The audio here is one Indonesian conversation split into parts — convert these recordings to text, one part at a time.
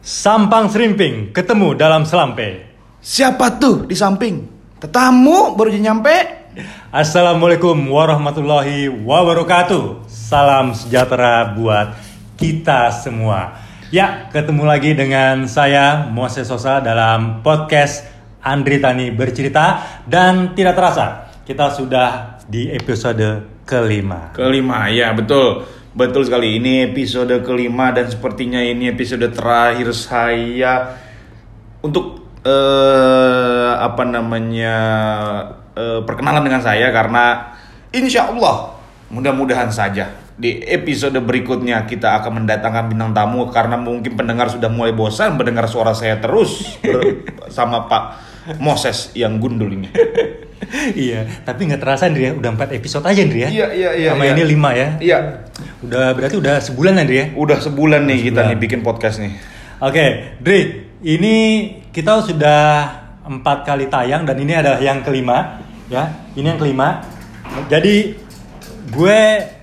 Sampang Serimping ketemu dalam selampe. Siapa tuh di samping? Tetamu baru nyampe. Assalamualaikum warahmatullahi wabarakatuh. Salam sejahtera buat kita semua. Ya, ketemu lagi dengan saya Moses Sosa dalam podcast Andri Tani bercerita dan tidak terasa kita sudah di episode kelima. Kelima, ya betul. Betul sekali. Ini episode kelima dan sepertinya ini episode terakhir saya untuk eh apa namanya eh, perkenalan dengan saya karena insya Allah mudah-mudahan saja di episode berikutnya kita akan mendatangkan bintang tamu karena mungkin pendengar sudah mulai bosan mendengar suara saya terus sama Pak Moses yang gundul ini. iya, tapi nggak terasa Andri ya, udah 4 episode aja Andri ya. Iya, iya, iya, Sama iya. ini 5 ya. Iya, Udah berarti udah sebulan Andri ya. udah sebulan nih kita Sebulan. nih bikin podcast nih. Oke, Dri, ini kita sudah empat kali tayang dan ini adalah yang kelima, ya. Ini yang kelima. Jadi gue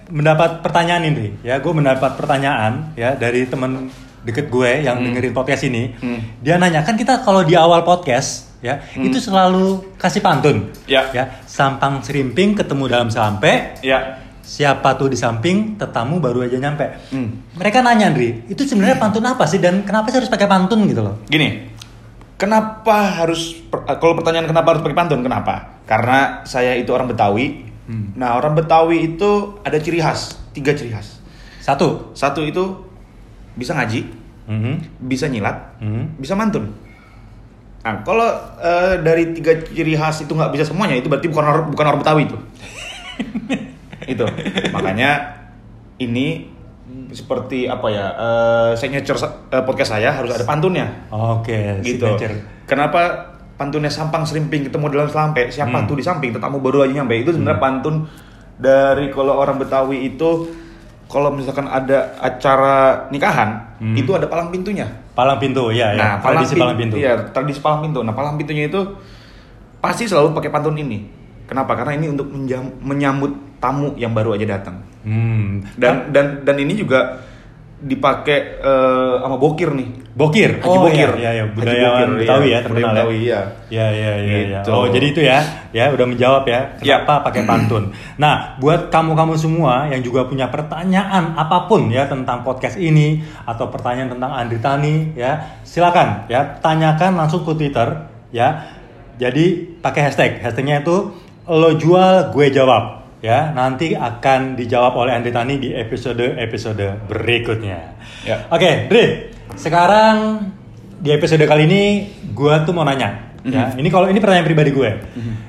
mendapat pertanyaan ini, ya. Gue mendapat pertanyaan, ya, dari temen deket gue yang dengerin podcast ini. Hmm. Dia nanya kan kita kalau di awal podcast, ya, itu selalu kasih pantun, Ya. ya. Sampang serimping ketemu dalam sampai, Ya. Siapa tuh di samping, tetamu baru aja nyampe. Hmm. Mereka nanya, Andri, itu sebenarnya pantun apa sih dan kenapa sih harus pakai pantun gitu loh? Gini, kenapa harus eh, kalau pertanyaan kenapa harus pakai pantun? Kenapa? Karena saya itu orang Betawi. Hmm. Nah, orang Betawi itu ada ciri khas, tiga ciri khas. Satu, Satu itu bisa ngaji, Mhm. bisa nyilat, Mhm. bisa mantun. Nah, kalau eh, dari tiga ciri khas itu nggak bisa semuanya, itu berarti bukan orang bukan orang Betawi itu. itu makanya ini seperti apa ya eh signature eh, podcast saya harus ada pantunnya oke, gitu. signature. Kenapa pantunnya sampang serimping ketemu dalam selampe? Siapa Hmm. tuh di samping? Tetamu baru aja nyampe. Itu sebenarnya pantun dari kalau orang Betawi itu kalau misalkan ada acara nikahan, Hmm. itu ada palang pintunya. Palang pintu, ya, ya. Nah, tradisi pin- palang pintu. Iya, tradisi palang pintu. Nah, palang pintunya itu pasti selalu pakai pantun ini. Kenapa? Karena ini untuk menjam- menyambut tamu yang baru aja datang. Hmm. Dan dan dan ini juga dipakai eh, sama bokir nih. Bokir. Haji oh, Bokir. Iya, iya, Haji budayawan Bokir, Betawi iya. ya, terkenal Budaya Betawi, ya. iya. Ya, ya, ya, ya. Gitu. Oh, jadi itu ya. Ya, udah menjawab ya. Ya. Kenapa pakai pantun? Nah, buat kamu-kamu semua yang juga punya pertanyaan apa pun ya tentang podcast ini atau pertanyaan tentang Andri Tani ya, silakan ya tanyakan langsung ke Twitter ya. Jadi pakai hashtag. Hashtagnya itu lo jual gue jawab ya. Nanti akan dijawab oleh Andri Tani di episode-episode berikutnya. Ya. Oke, Dri. Sekarang di episode kali ini gue tuh mau nanya. Ya, Mhm. ini kalau ini pertanyaan pribadi gue.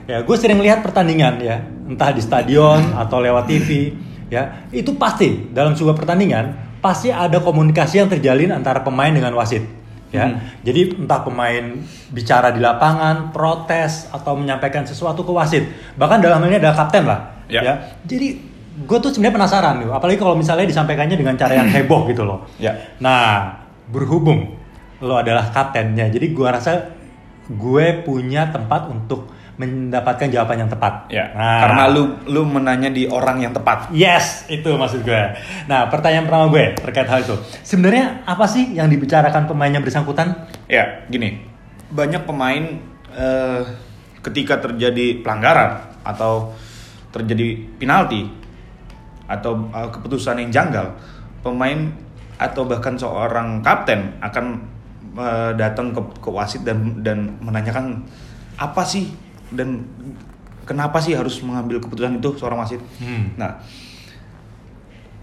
Ya, gue sering lihat pertandingan ya, entah di stadion atau lewat TV. Ya, itu pasti dalam sebuah pertandingan pasti ada komunikasi yang terjalin antara pemain dengan wasit. Ya, Mhm. jadi entah pemain bicara di lapangan, protes atau menyampaikan sesuatu ke wasit. Bahkan dalam hal ini ada kapten lah. Ya. ya. Jadi gue tuh sebenarnya penasaran nih, apalagi kalau misalnya disampaikannya dengan cara yang heboh gitu loh. Ya. Nah, berhubung lo adalah kaptennya, jadi gua rasa gue punya tempat untuk mendapatkan jawaban yang tepat. Ya. Nah, Karena lu lu menanya di orang yang tepat. Yes, itu maksud gue. Nah, pertanyaan pertama gue terkait hal itu. Sebenarnya apa sih yang dibicarakan pemain yang bersangkutan? Ya, gini. Banyak pemain eh, ketika terjadi pelanggaran atau terjadi penalti atau eh, keputusan yang janggal, pemain atau bahkan seorang kapten akan eh, datang ke, ke wasit dan dan menanyakan apa sih dan kenapa sih harus mengambil keputusan itu seorang wasit. Hmm. Nah,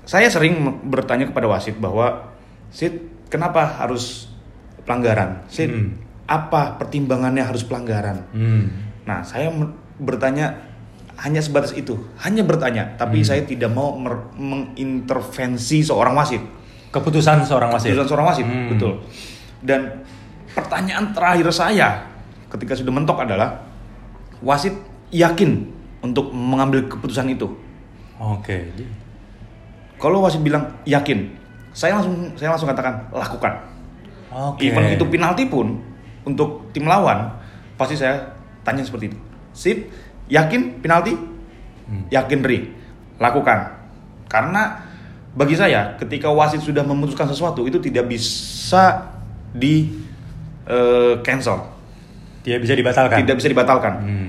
saya sering bertanya kepada wasit bahwa Sid, kenapa harus pelanggaran? Sid, Hmm. apa pertimbangannya harus pelanggaran? Hmm. Nah, saya bertanya hanya sebatas itu, hanya bertanya, tapi Hmm. saya tidak mau mengintervensi seorang wasit. Keputusan seorang wasit. Keputusan seorang wasit, Hmm. betul. Dan pertanyaan terakhir saya ketika sudah mentok adalah wasit yakin untuk mengambil keputusan itu. Oke. Kalau wasit bilang yakin, saya langsung saya langsung katakan lakukan. Oke. Even itu penalti pun untuk tim lawan pasti saya tanya seperti itu. Sip, yakin penalti? Hmm. Yakin Ri, lakukan. Karena bagi saya ketika wasit sudah memutuskan sesuatu itu tidak bisa di eh, cancel, Tidak bisa dibatalkan. tidak bisa dibatalkan. Hmm.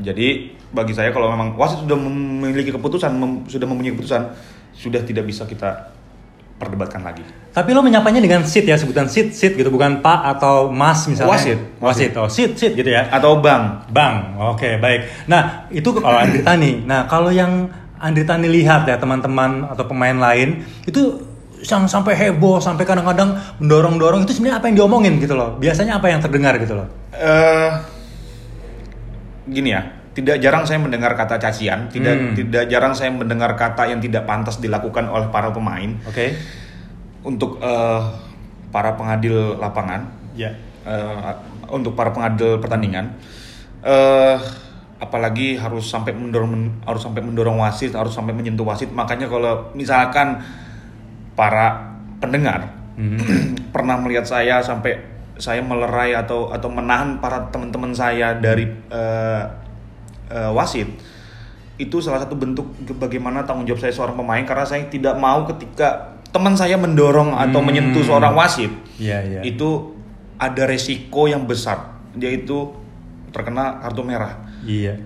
Jadi bagi saya kalau memang wasit sudah memiliki keputusan, mem- sudah mempunyai keputusan, sudah tidak bisa kita perdebatkan lagi. Tapi lo menyapanya dengan sit ya, sebutan sit sit gitu, bukan pak atau mas misalnya. Wasit. Wasit. Oh, sit sit gitu ya. Atau bang, Bang, oke baik. Nah itu kalau Andri Tani. Nah kalau yang Andri Tani lihat ya teman-teman atau pemain lain itu yang sampai heboh, sampai kadang-kadang mendorong-dorong itu sebenarnya apa yang diomongin gitu loh. Biasanya apa yang terdengar gitu loh. eh gini ya, tidak jarang saya mendengar kata cacian, tidak Hmm. tidak jarang saya mendengar kata yang tidak pantas dilakukan oleh para pemain Oke? untuk eh, para pengadil lapangan, Ya. eh, untuk para pengadil pertandingan. eh apalagi harus sampai mendorong harus sampai mendorong wasit, harus sampai menyentuh wasit. Makanya kalau misalkan para pendengar Mhm. pernah melihat saya sampai saya melerai atau atau menahan para teman-teman saya dari eh, eh, wasit itu salah satu bentuk bagaimana tanggung jawab saya seorang pemain karena saya tidak mau ketika teman saya mendorong atau Hmm. menyentuh seorang wasit Iya iya. itu ada resiko yang besar yaitu terkena kartu merah. Iya.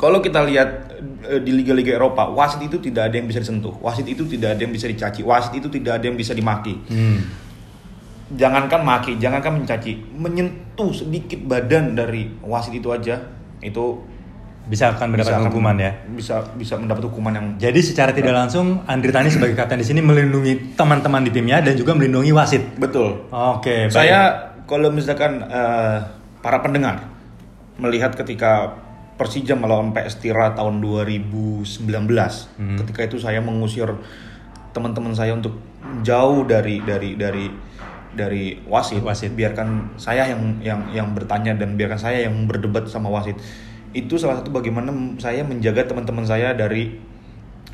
Kalau kita lihat eh, di liga-liga Eropa, wasit itu tidak ada yang bisa disentuh, wasit itu tidak ada yang bisa dicaci, wasit itu tidak ada yang bisa dimaki. Hmm. Jangankan maki, jangankan mencaci, menyentuh sedikit badan dari wasit itu aja itu Bisa akan mendapat bisa akan- hukuman ya. Bisa bisa mendapat hukuman yang Jadi secara tidak langsung Andri Tani sebagai kapten di sini melindungi teman-teman di timnya dan juga melindungi wasit. betul. Oke. baik. Saya kalau misalkan eh, para pendengar melihat ketika Persija melawan PS Tira tahun 2019, Hmm. ketika itu saya mengusir teman-teman saya untuk jauh dari dari dari dari wasit, Wasit. biarkan saya yang yang yang bertanya dan biarkan saya yang berdebat sama wasit. Itu salah satu bagaimana saya menjaga teman-teman saya dari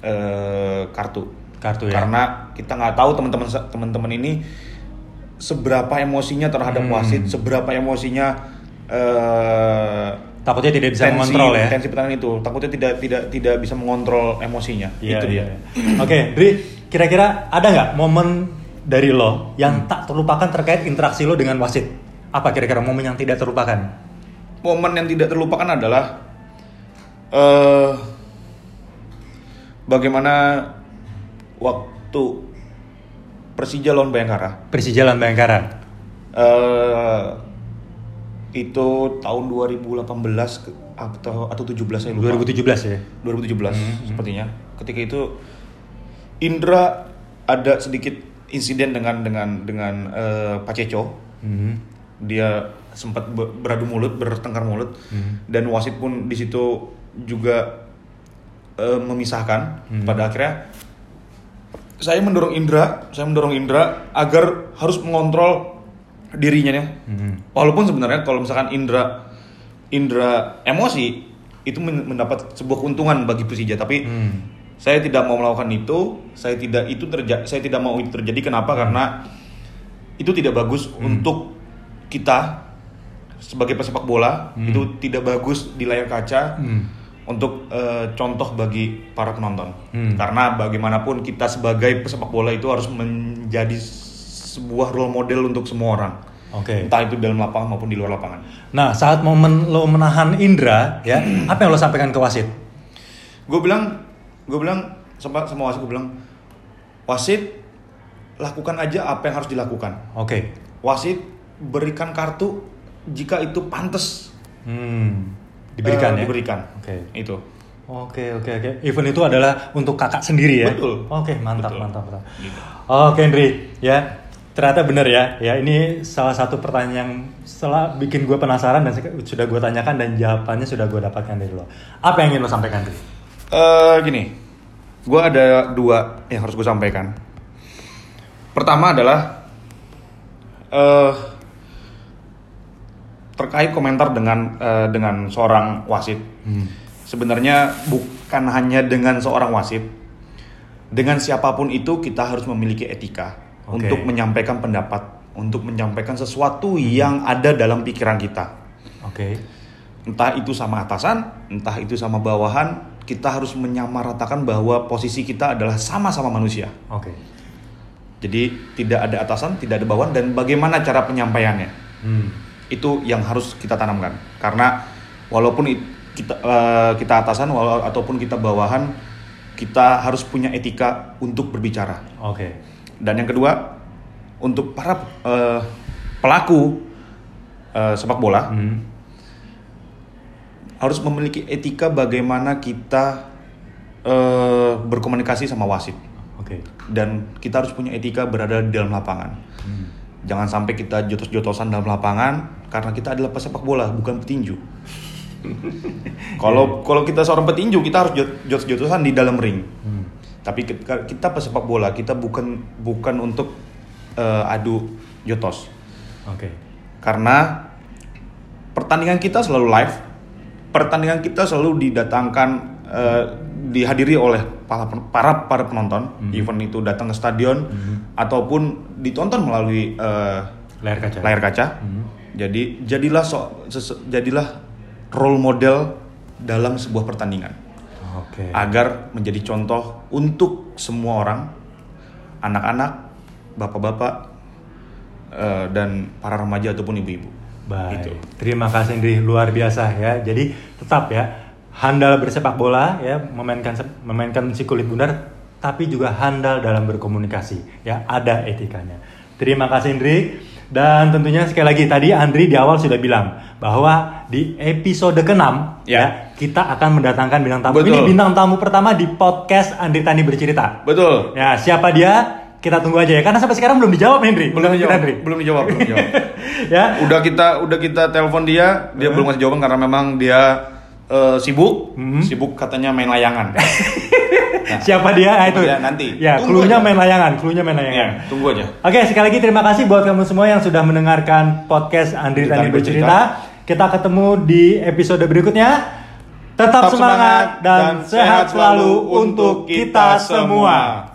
eh, kartu. Kartu ya. Karena kita nggak tahu teman-teman teman-teman ini seberapa emosinya terhadap Hmm. wasit, seberapa emosinya eh, Takutnya tidak bisa tensi, mengontrol ya. tensi pertandingan itu. Takutnya tidak tidak tidak bisa mengontrol emosinya. Iya, itu iya. dia. Oke, Dri, kira-kira ada nggak momen dari lo yang tak terlupakan terkait interaksi lo dengan wasit? Apa kira-kira momen yang tidak terlupakan? Momen yang tidak terlupakan adalah eh bagaimana waktu Persija lawan Bayangkara. Persija lawan Bayangkara. eh itu tahun 2018 ke- atau atau 17 saya lupa. 2017 ya. 2017 sepertinya. Ketika itu Indra ada sedikit insiden dengan dengan dengan eh, Pak Ceco. Hmm. Dia sempat be- beradu mulut, bertengkar mulut Hmm. dan wasit pun di situ juga eh, memisahkan. Hmm. Pada akhirnya saya mendorong Indra, saya mendorong Indra agar harus mengontrol dirinya nih. Hmm. Walaupun sebenarnya kalau misalkan Indra Indra emosi itu men- mendapat sebuah keuntungan bagi Persija, tapi Hmm. Saya tidak mau melakukan itu. Saya tidak itu terjadi. Saya tidak mau itu terjadi. Kenapa? Karena itu tidak bagus untuk kita sebagai pesepak bola. Hmm. Itu tidak bagus di layar kaca Hmm. untuk eh, contoh bagi para penonton. Hmm. Karena bagaimanapun kita sebagai pesepak bola itu harus menjadi sebuah role model untuk semua orang. Oke. Entah itu dalam lapangan maupun di luar lapangan. Nah, saat momen lo menahan Indra, ya, apa yang lo sampaikan ke wasit? Gue bilang, gue bilang sama sama wasit gue bilang, wasit lakukan aja apa yang harus dilakukan. Oke. Wasit berikan kartu jika itu pantas Hmm. Diberikan eh, ya. Diberikan. Oke. Itu. Oke oke oke. Event itu adalah untuk kakak sendiri ya. Betul. Oke mantap Betul. mantap mantap. Gitu. Oke Henry ya ternyata benar ya ya ini salah satu pertanyaan yang setelah bikin gue penasaran dan sudah gue tanyakan dan jawabannya sudah gue dapatkan dari lo. Apa yang ingin lo sampaikan Henry? Eh gini, gue ada dua yang harus gue sampaikan. Pertama adalah eh terkait komentar dengan eh, dengan seorang wasit. Hmm. Sebenarnya bukan hanya dengan seorang wasit, dengan siapa pun itu kita harus memiliki etika Oke. untuk menyampaikan pendapat, untuk menyampaikan sesuatu yang ada dalam pikiran kita. Oke. Entah itu sama atasan, entah itu sama bawahan, kita harus menyamaratakan bahwa posisi kita adalah sama-sama manusia. Oke. Jadi tidak ada atasan, tidak ada bawahan dan bagaimana cara penyampaiannya. Hmm. Itu yang harus kita tanamkan. Karena walaupun it- kita eh, kita atasan walau, ataupun kita bawahan, kita harus punya etika untuk berbicara. Oke. Dan yang kedua, untuk para eh, pelaku eh, sepak bola Hmm. Harus memiliki etika bagaimana kita eh, berkomunikasi sama wasit. Oke. Dan kita harus punya etika berada di dalam lapangan. Hmm. Jangan sampai kita jotos-jotosan dalam lapangan karena kita adalah pesepak bola, bukan petinju. Kalau kalau kita seorang petinju, kita harus jot- jotos-jotosan di dalam ring. Hmm. Tapi kita, kita pesepak bola, kita bukan bukan untuk eh, adu jotos. Oke. Karena pertandingan kita selalu live, pertandingan kita selalu didatangkan eh, dihadiri oleh para para, para penonton, Hmm. event itu datang ke stadion Mhm. ataupun ditonton melalui eh, Layar kaca. layar kaca. Hmm. Jadi jadilah so, ses- jadilah role model dalam sebuah pertandingan Oke. agar menjadi contoh untuk semua orang, anak-anak, bapak-bapak, eh, dan para remaja ataupun ibu-ibu. Baik. Gitu. Terima kasih Indri, luar biasa ya. Jadi tetap ya handal bersepak bola ya, memainkan memainkan si kulit bundar tapi juga handal dalam berkomunikasi ya, ada etikanya. Terima kasih Indri. Dan tentunya sekali lagi tadi Andri di awal sudah bilang bahwa di episode ke-6 Ya. ya, kita akan mendatangkan bintang tamu. Betul. Ini bintang tamu pertama di podcast Andri Tani bercerita. Betul. Ya, siapa dia? Kita tunggu aja ya karena sampai sekarang belum dijawab Hendri. Belum dijawab. Belum dijawab. Belum dijawab. ya. udah kita udah kita telepon dia, dia belum ngasih jawaban karena memang dia eh, sibuk, Mhm. sibuk katanya main layangan. Nah, Siapa dia? Ah, itu. Ya, nanti. Ya, aja. main layangan, clue-nya main ya, layangan. tunggu aja. Oke, sekali lagi terima kasih buat kamu semua yang sudah mendengarkan podcast Andri Tani bercerita. Kita ketemu di episode berikutnya. Tetap, Tetap semangat dan, sehat selalu untuk kita semua.